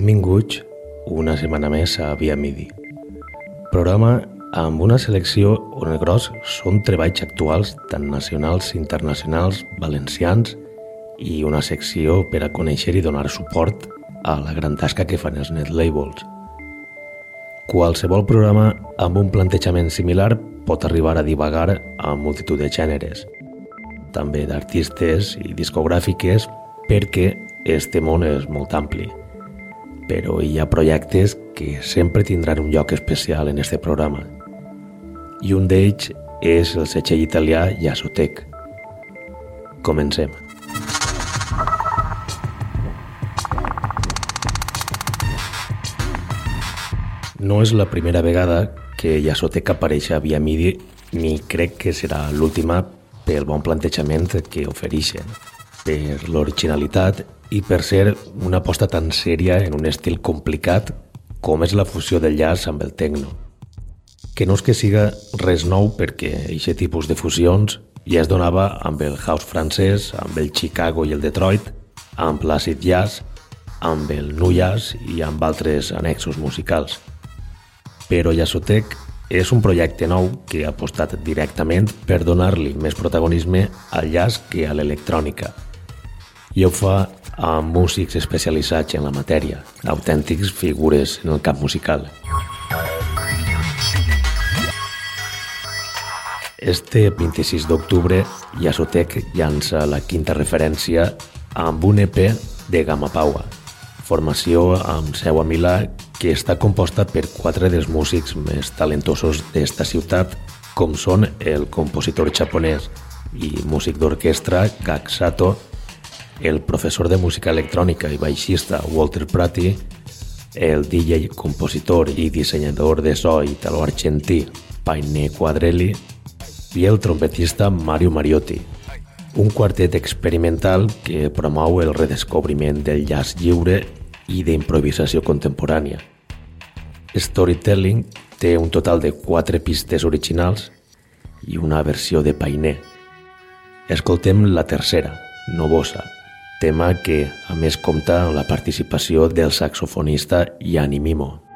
Benvinguts una setmana més a Via Midi. Programa amb una selecció on el gros són treballs actuals tant nacionals, internacionals, valencians i una secció per a conèixer i donar suport a la gran tasca que fan els net labels. Qualsevol programa amb un plantejament similar pot arribar a divagar a multitud de gèneres, també d'artistes i discogràfiques perquè este món és molt ampli però hi ha projectes que sempre tindran un lloc especial en este programa. I un d'ells és el setxell italià Yasotec. Comencem. No és la primera vegada que Yasotec apareix a Via Midi ni crec que serà l'última pel bon plantejament que ofereixen, per l'originalitat i per ser una aposta tan sèria en un estil complicat com és la fusió del jazz amb el techno. Que no és que siga res nou perquè aquest tipus de fusions ja es donava amb el house francès, amb el Chicago i el Detroit, amb l'acid jazz, amb el nu jazz i amb altres annexos musicals. Però Jazzotech és un projecte nou que ha apostat directament per donar-li més protagonisme al jazz que a l'electrònica. I ho fa amb músics especialitzats en la matèria, autèntics figures en el camp musical. Este 26 d'octubre, Yasotec llança la quinta referència amb un EP de Gamma Paua, formació amb seu a Milà que està composta per quatre dels músics més talentosos d'esta ciutat, com són el compositor japonès i músic d'orquestra Kak Sato el professor de música electrònica i baixista Walter Prati, el DJ, compositor i dissenyador de so italo-argentí Paine Quadrelli i el trompetista Mario Mariotti, un quartet experimental que promou el redescobriment del jazz lliure i d'improvisació contemporània. Storytelling té un total de quatre pistes originals i una versió de Painé. Escoltem la tercera, Novosa, tema que, a més, compta amb la participació del saxofonista Yanni Mimo.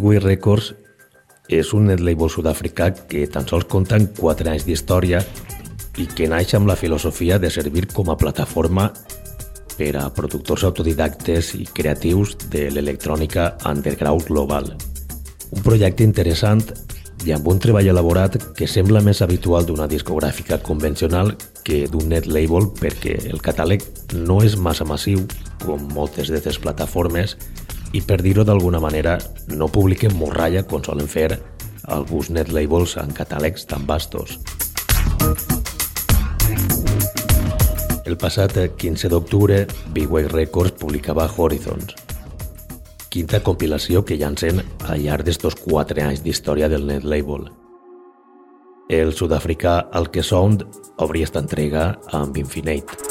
Bigway Records és un net label sud-africà que tan sols compta amb 4 anys d'història i que naix amb la filosofia de servir com a plataforma per a productors autodidactes i creatius de l'electrònica underground global. Un projecte interessant i amb un treball elaborat que sembla més habitual d'una discogràfica convencional que d'un net label perquè el catàleg no és massa massiu com moltes d'aquestes plataformes i per dir-ho d'alguna manera no publiquen morralla com solen fer alguns net labels en catàlegs tan vastos. El passat 15 d'octubre, Big Records publicava Horizons, quinta compilació que llancen al llarg d'estos 4 anys d'història del net label. El sud-africà Alke Sound obria esta entrega amb Infinite.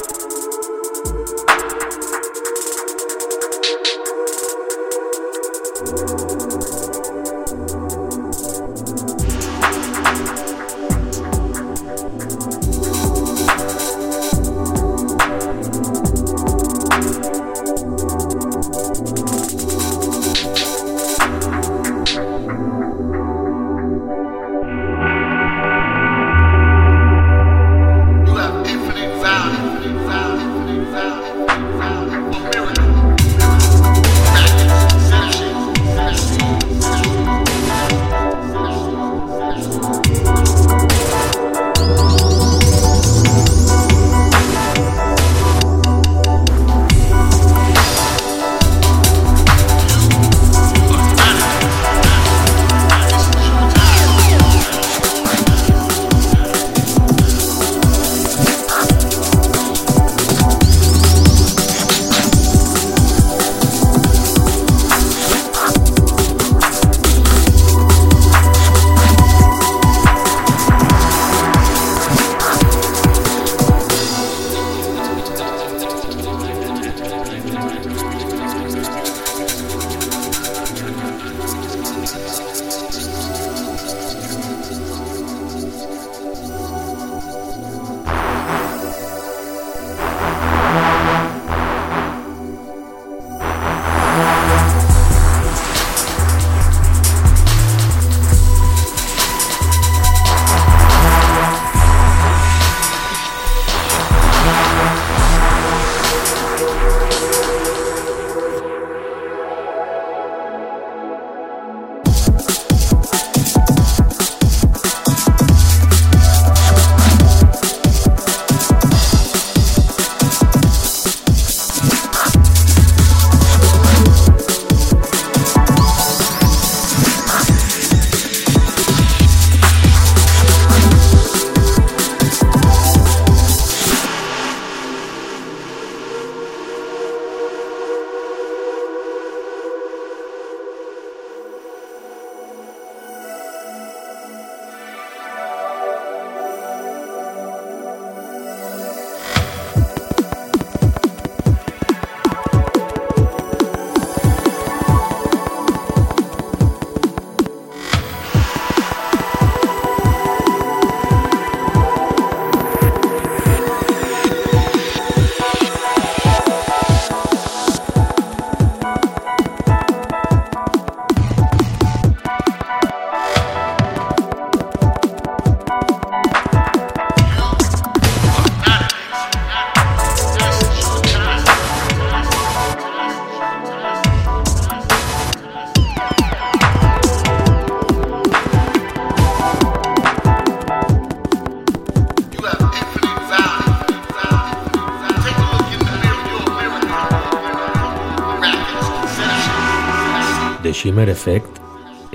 Shimmer Effect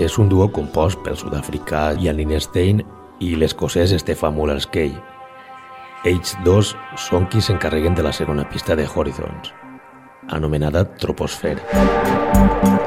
és un duo compost pel sud-africà Janine Stein i l'escocès Stefan Muller-Skey. Ells dos són qui s'encarreguen de la segona pista de Horizons, anomenada Troposfera. Horizons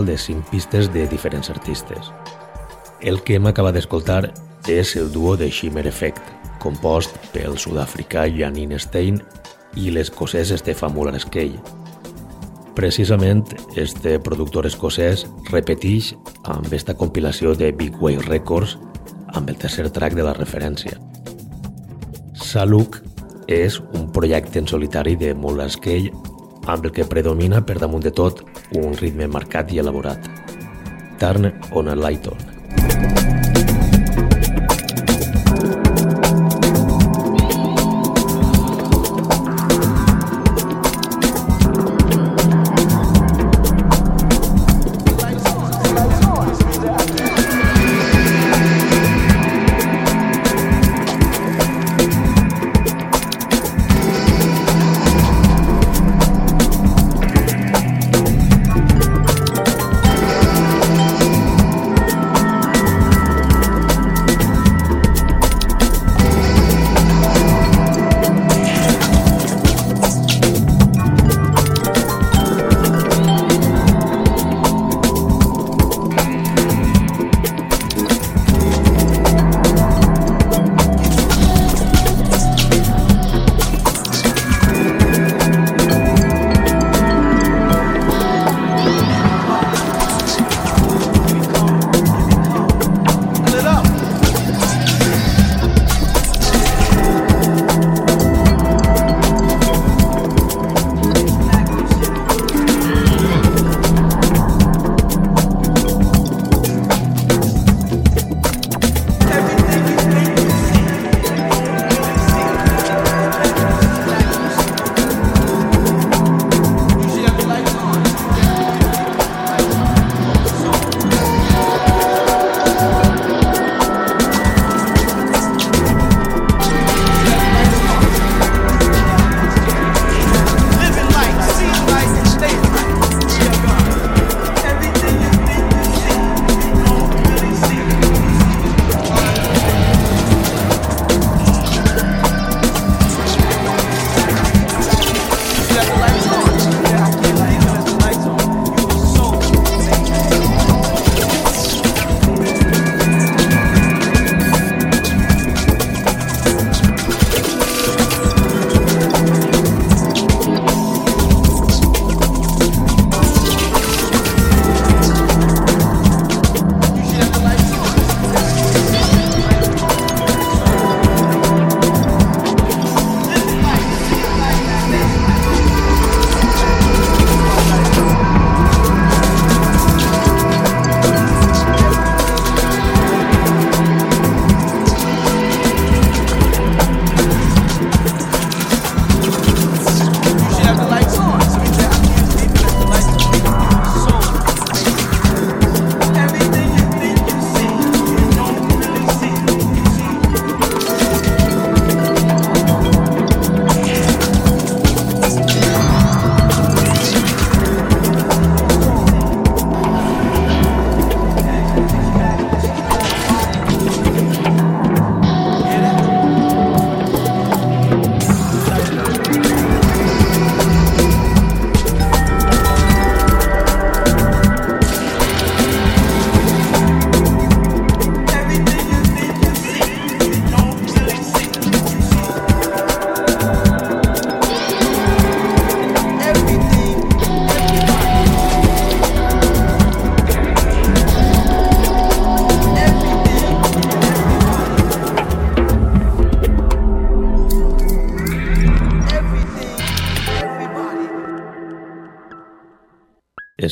total de 5 pistes de diferents artistes. El que hem acabat d'escoltar és el duo de Shimmer Effect, compost pel sud-africà Janine Stein i l'escocès Stefan Muller-Skey. Precisament, este productor escocès repeteix amb esta compilació de Big Wave Records amb el tercer track de la referència. Saluk és un projecte en solitari de Muller-Skey amb el que predomina per damunt de tot un ritme marcat i elaborat. Turn on a light on.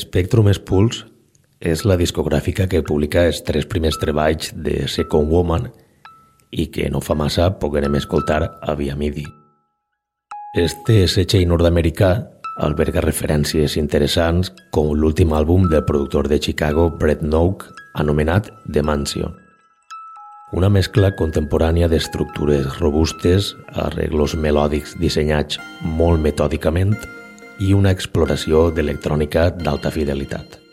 Spectrum Spools és la discogràfica que publica els tres primers treballs de Second Woman i que no fa massa poguerem escoltar a Via Midi. Este setxell nord-americà alberga referències interessants com l'últim àlbum del productor de Chicago Brett Noak anomenat The Mansion. Una mescla contemporània d'estructures robustes, arreglos melòdics dissenyats molt metòdicament i una exploració d'electrònica d'alta fidelitat.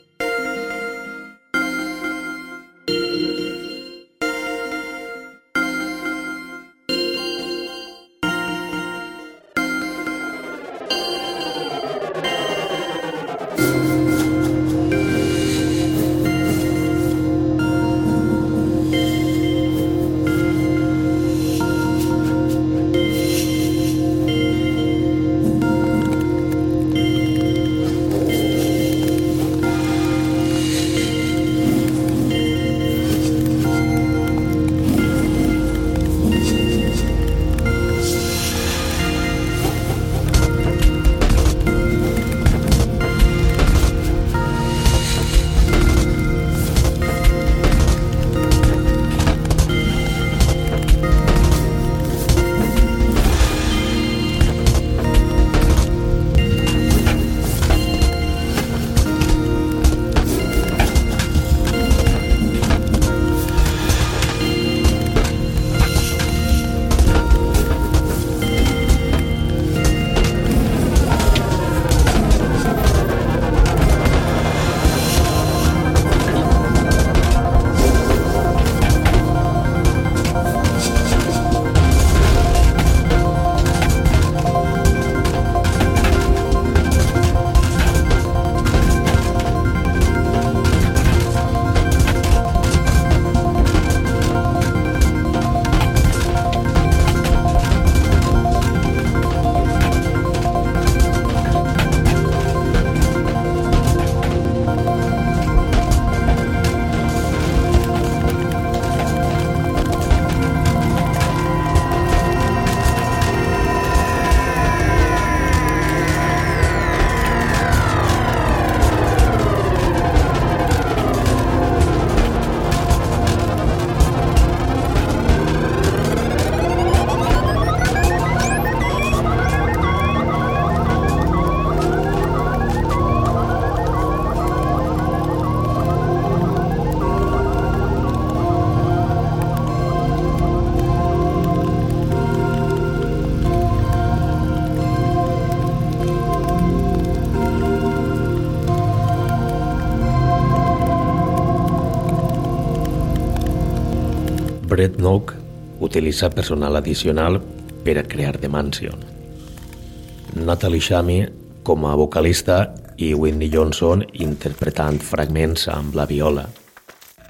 Brett Nook utilitza personal addicional per a crear The Mansion. Natalie Shami com a vocalista i Whitney Johnson interpretant fragments amb la viola.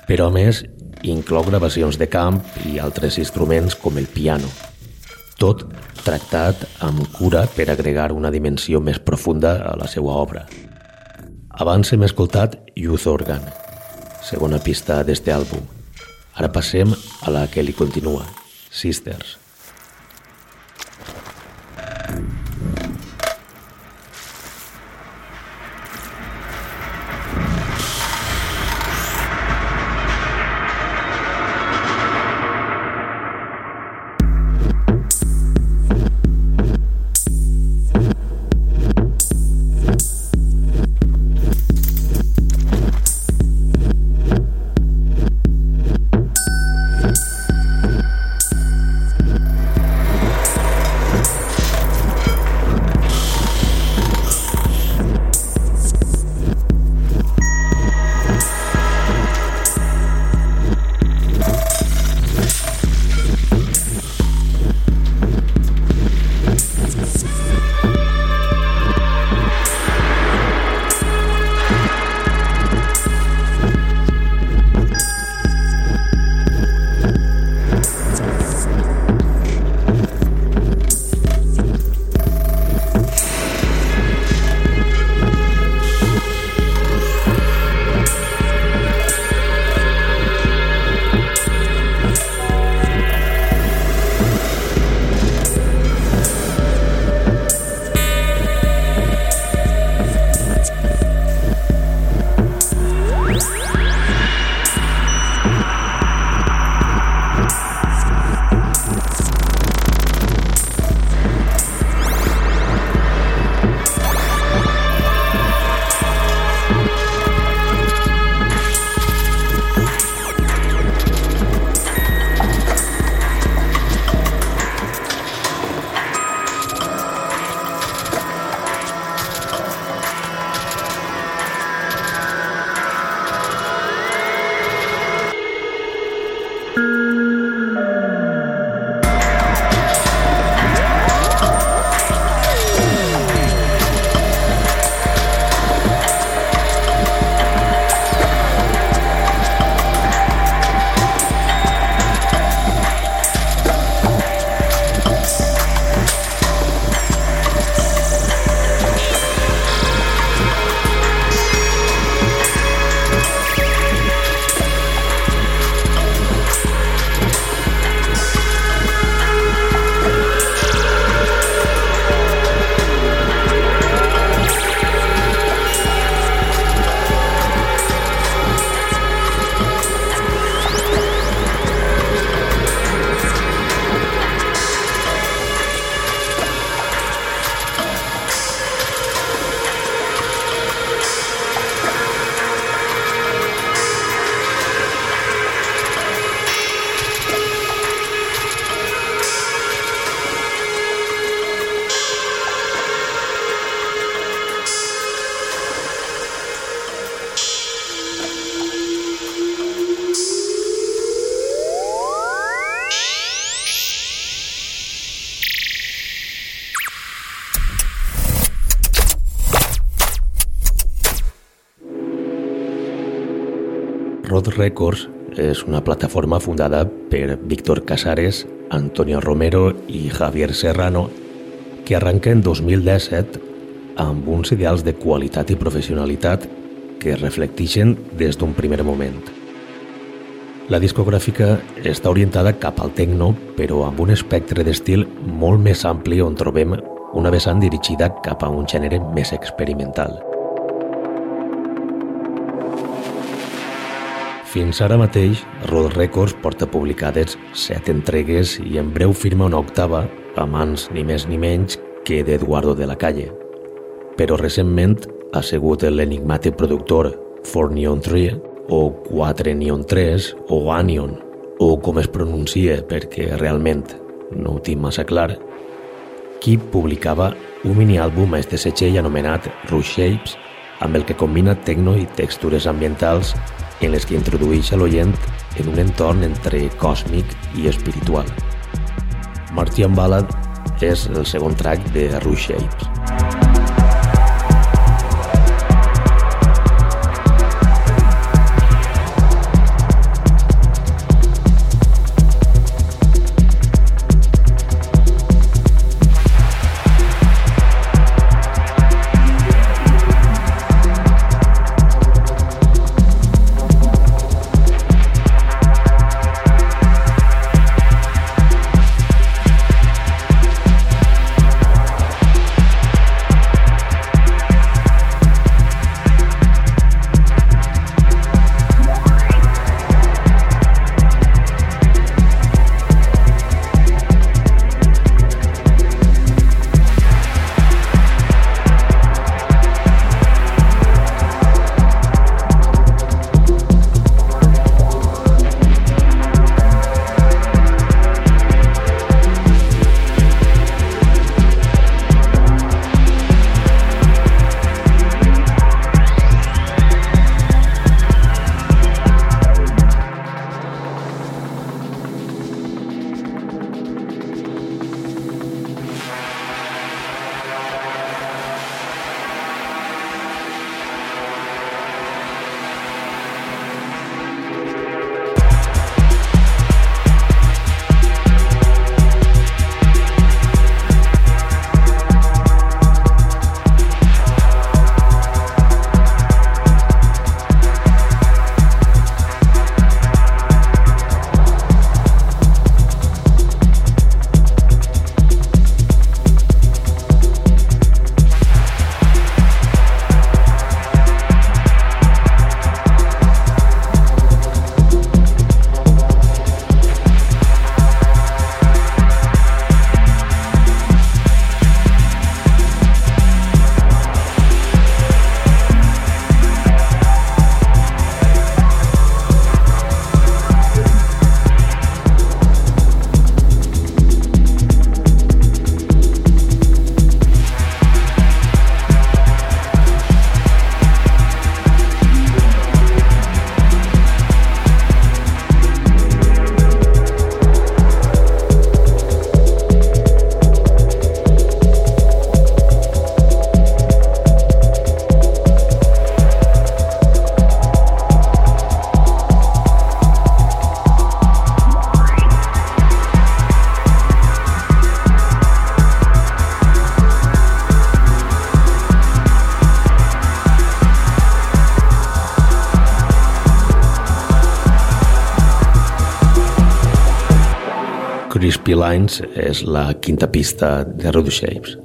Però a més inclou gravacions de camp i altres instruments com el piano. Tot tractat amb cura per agregar una dimensió més profunda a la seva obra. Abans hem escoltat Youth Organ, segona pista d'este àlbum. Ara passem a la que li continua, Sisters. Rod Records és una plataforma fundada per Víctor Casares, Antonio Romero i Javier Serrano que arranca en 2017 amb uns ideals de qualitat i professionalitat que reflecteixen des d'un primer moment. La discogràfica està orientada cap al techno, però amb un espectre d'estil molt més ampli on trobem una vessant dirigida cap a un gènere més experimental. Fins ara mateix, Road Records porta publicades set entregues i en breu firma una octava a mans ni més ni menys que d'Eduardo de la Calle. Però recentment ha sigut l'enigmàtic productor For Neon 3 o 4 Neon 3 o Anion o com es pronuncia perquè realment no ho tinc massa clar, qui publicava un mini-àlbum a este setxell anomenat Rush Shapes amb el que combina techno i textures ambientals en les que introdueix a l'oient en un entorn entre còsmic i espiritual. Martian Ballad és el segon track de Rush Shapes. Crispy Lines és la quinta pista de Rude Shapes.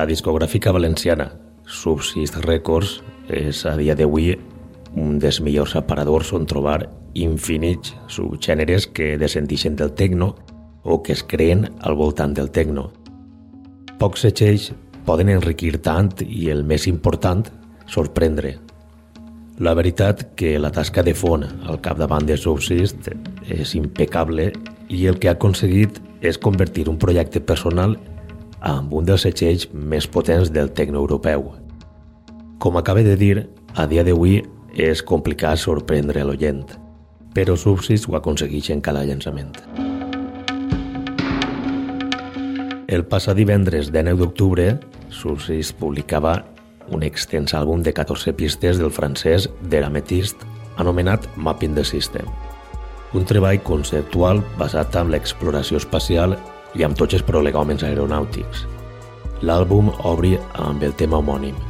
La discogràfica valenciana Subsist Records és a dia d'avui un dels millors aparadors on trobar infinits subgèneres que descendixen del techno o que es creen al voltant del techno. Pocs setxells poden enriquir tant i, el més important, sorprendre. La veritat que la tasca de font al capdavant de Subsist és impecable i el que ha aconseguit és convertir un projecte personal un dels setxells més potents del techno europeu. Com acaba de dir, a dia d'avui és complicat sorprendre l'oient, però Subsist ho aconsegueix en cada llançament. El passat divendres 19 d'octubre, Subsist publicava un extens àlbum de 14 pistes del francès d'Erametist anomenat Mapping the System. Un treball conceptual basat en l'exploració espacial i amb tots els prolegòmens aeronàutics. L'àlbum obri amb el tema homònim.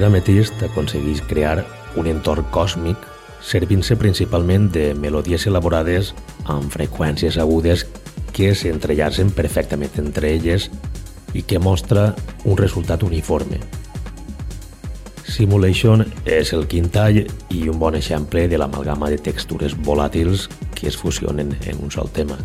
Ametist aconsegueix crear un entorn còsmic servint-se principalment de melodies elaborades amb freqüències agudes que s'entrellacen perfectament entre elles i que mostra un resultat uniforme. Simulation és el quint tall i un bon exemple de l'amalgama de textures volàtils que es fusionen en un sol tema.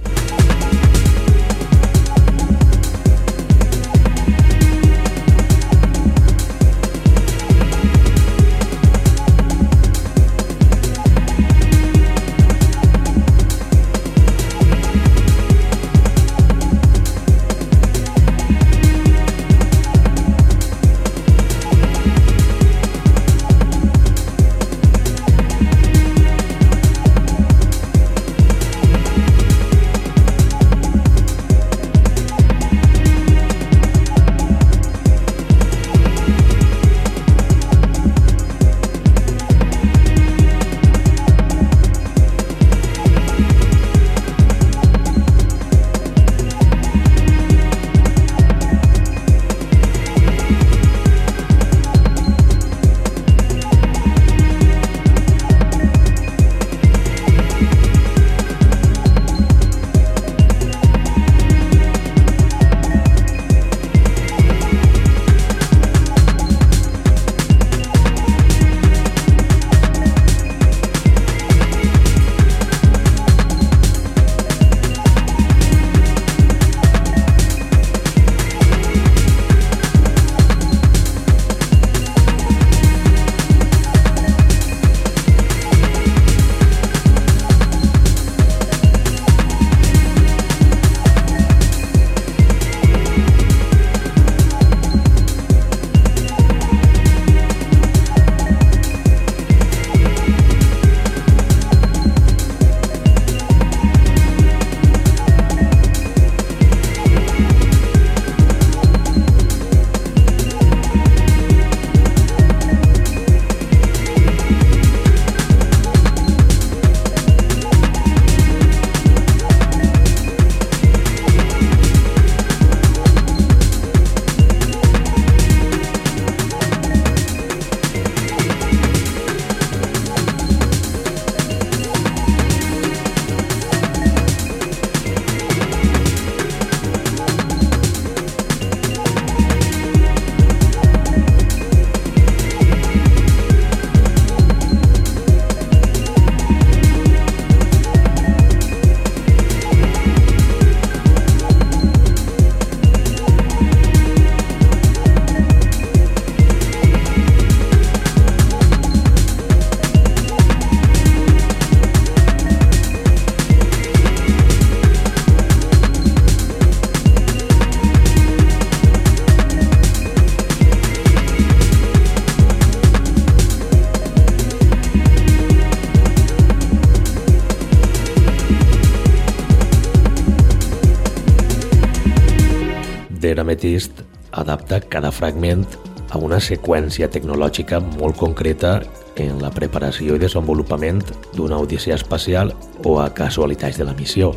d'Erametist adapta cada fragment a una seqüència tecnològica molt concreta en la preparació i desenvolupament d'una odissea espacial o a casualitats de la missió,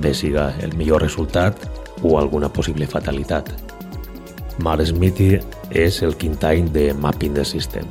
bé siga el millor resultat o alguna possible fatalitat. Mars Smithy és el quint any de Mapping the System.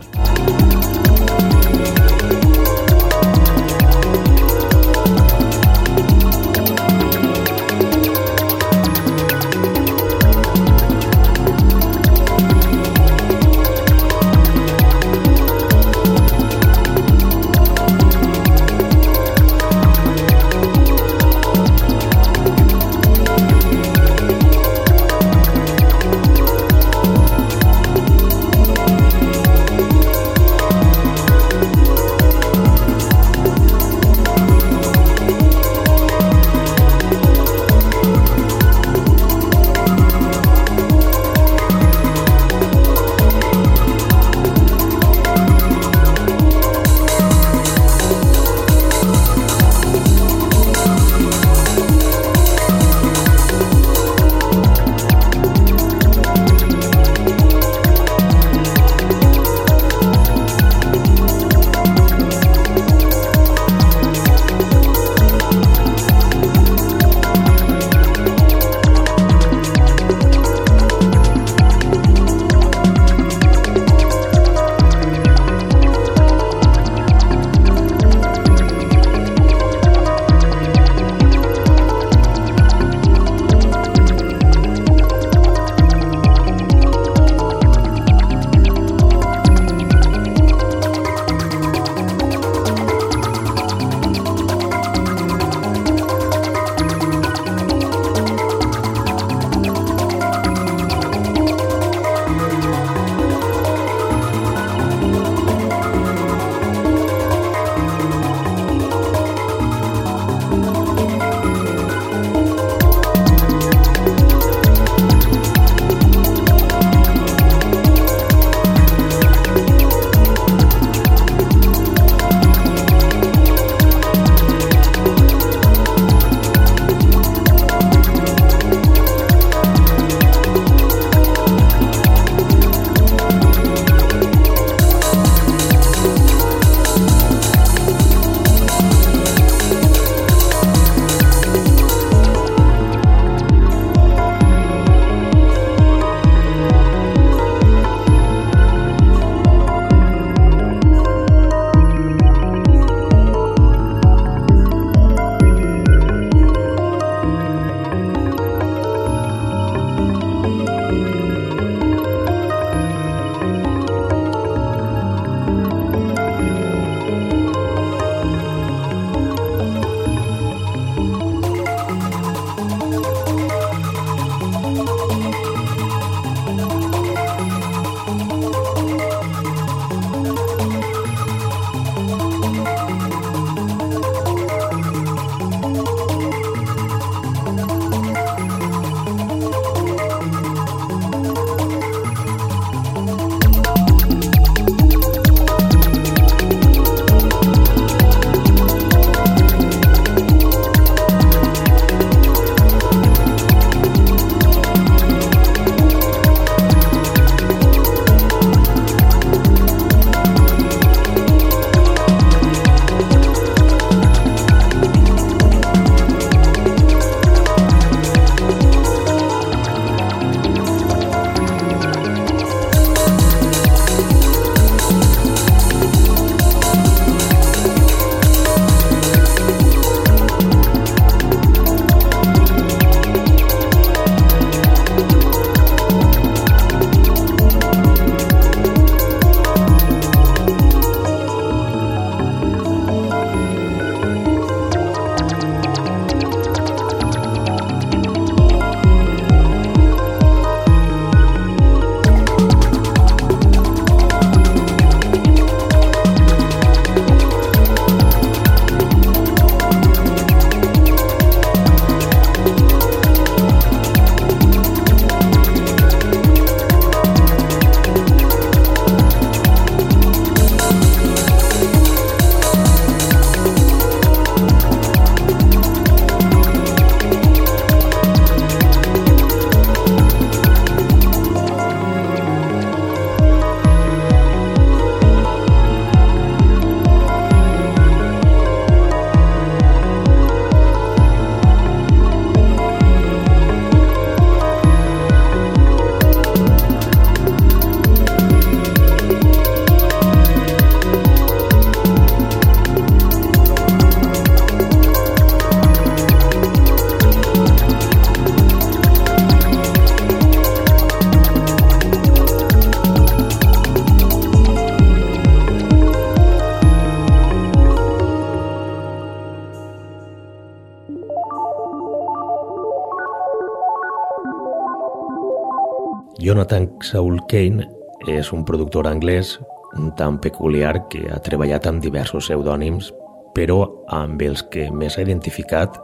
Jonathan Saul Kane és un productor anglès un tant peculiar que ha treballat amb diversos pseudònims, però amb els que més ha identificat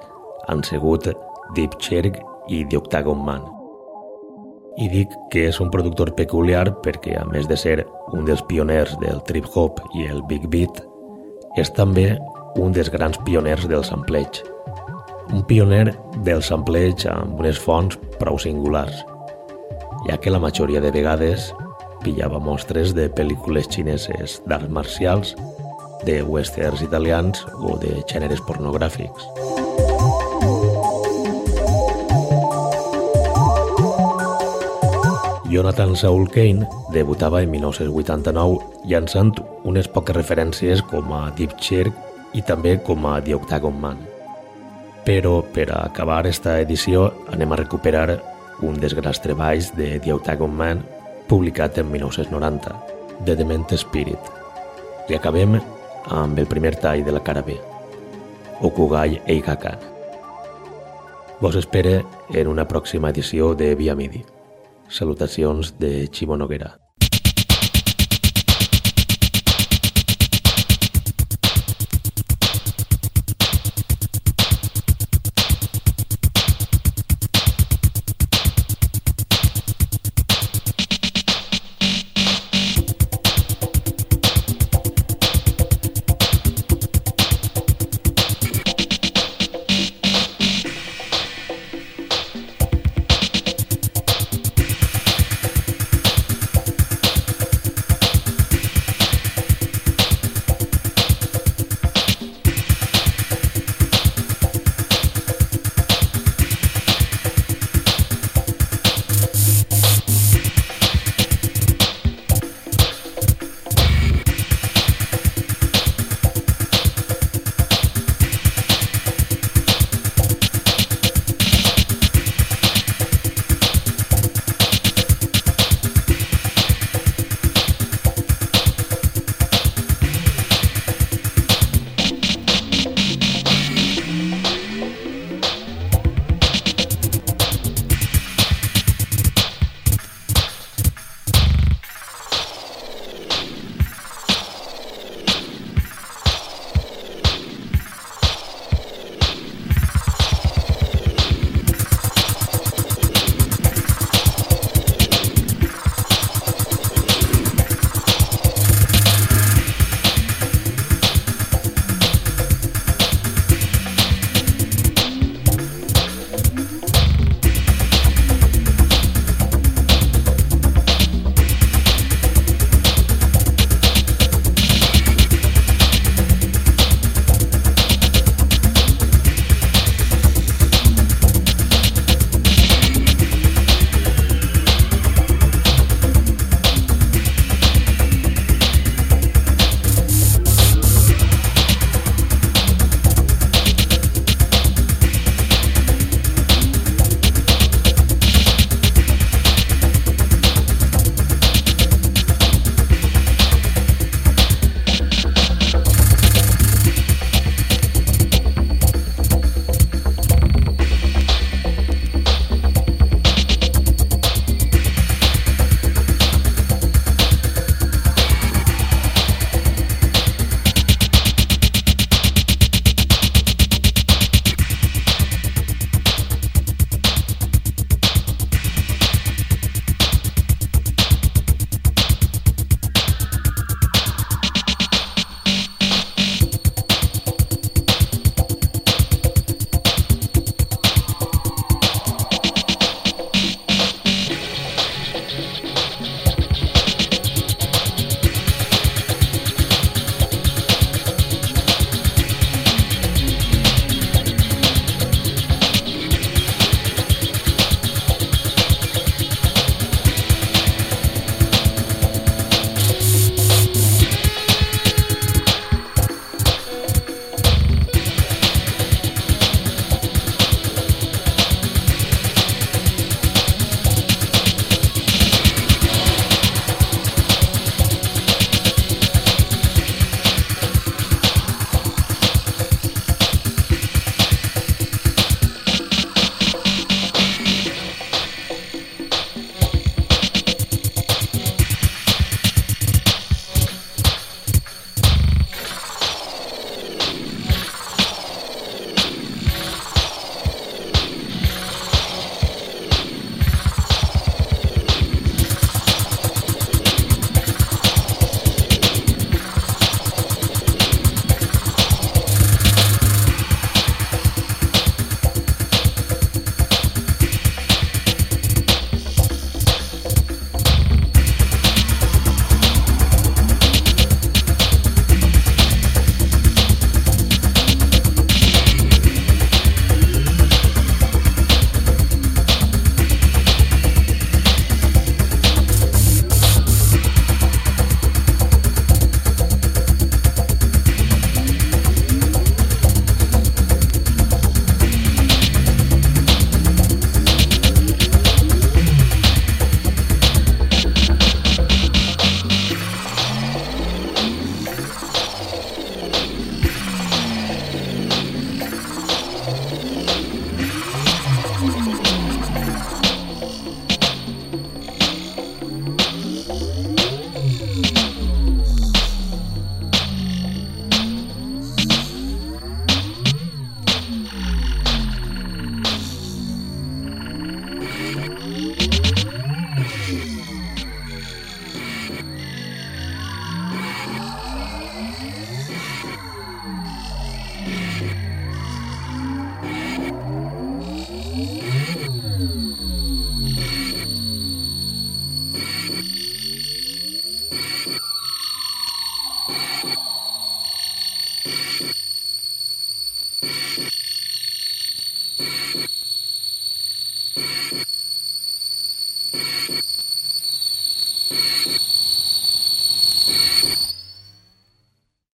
han sigut Deep Cherg i The Octagon Man. I dic que és un productor peculiar perquè, a més de ser un dels pioners del trip-hop i el big beat, és també un dels grans pioners del sampleig. Un pioner del sampleig amb unes fonts prou singulars, ja que la majoria de vegades pillava mostres de pel·lícules xineses d'arts marcials, de westerns italians o de gèneres pornogràfics. Jonathan Saul Kane debutava en 1989 llançant unes poques referències com a Deep Chirk i també com a The Octagon Man. Però per acabar esta edició anem a recuperar un dels grans treballs de The Octagon Man publicat en 1990, The Dement Spirit. I acabem amb el primer tall de la cara B, Okugai Eikaka. Vos espere en una pròxima edició de Via Midi. Salutacions de Ximo Noguera.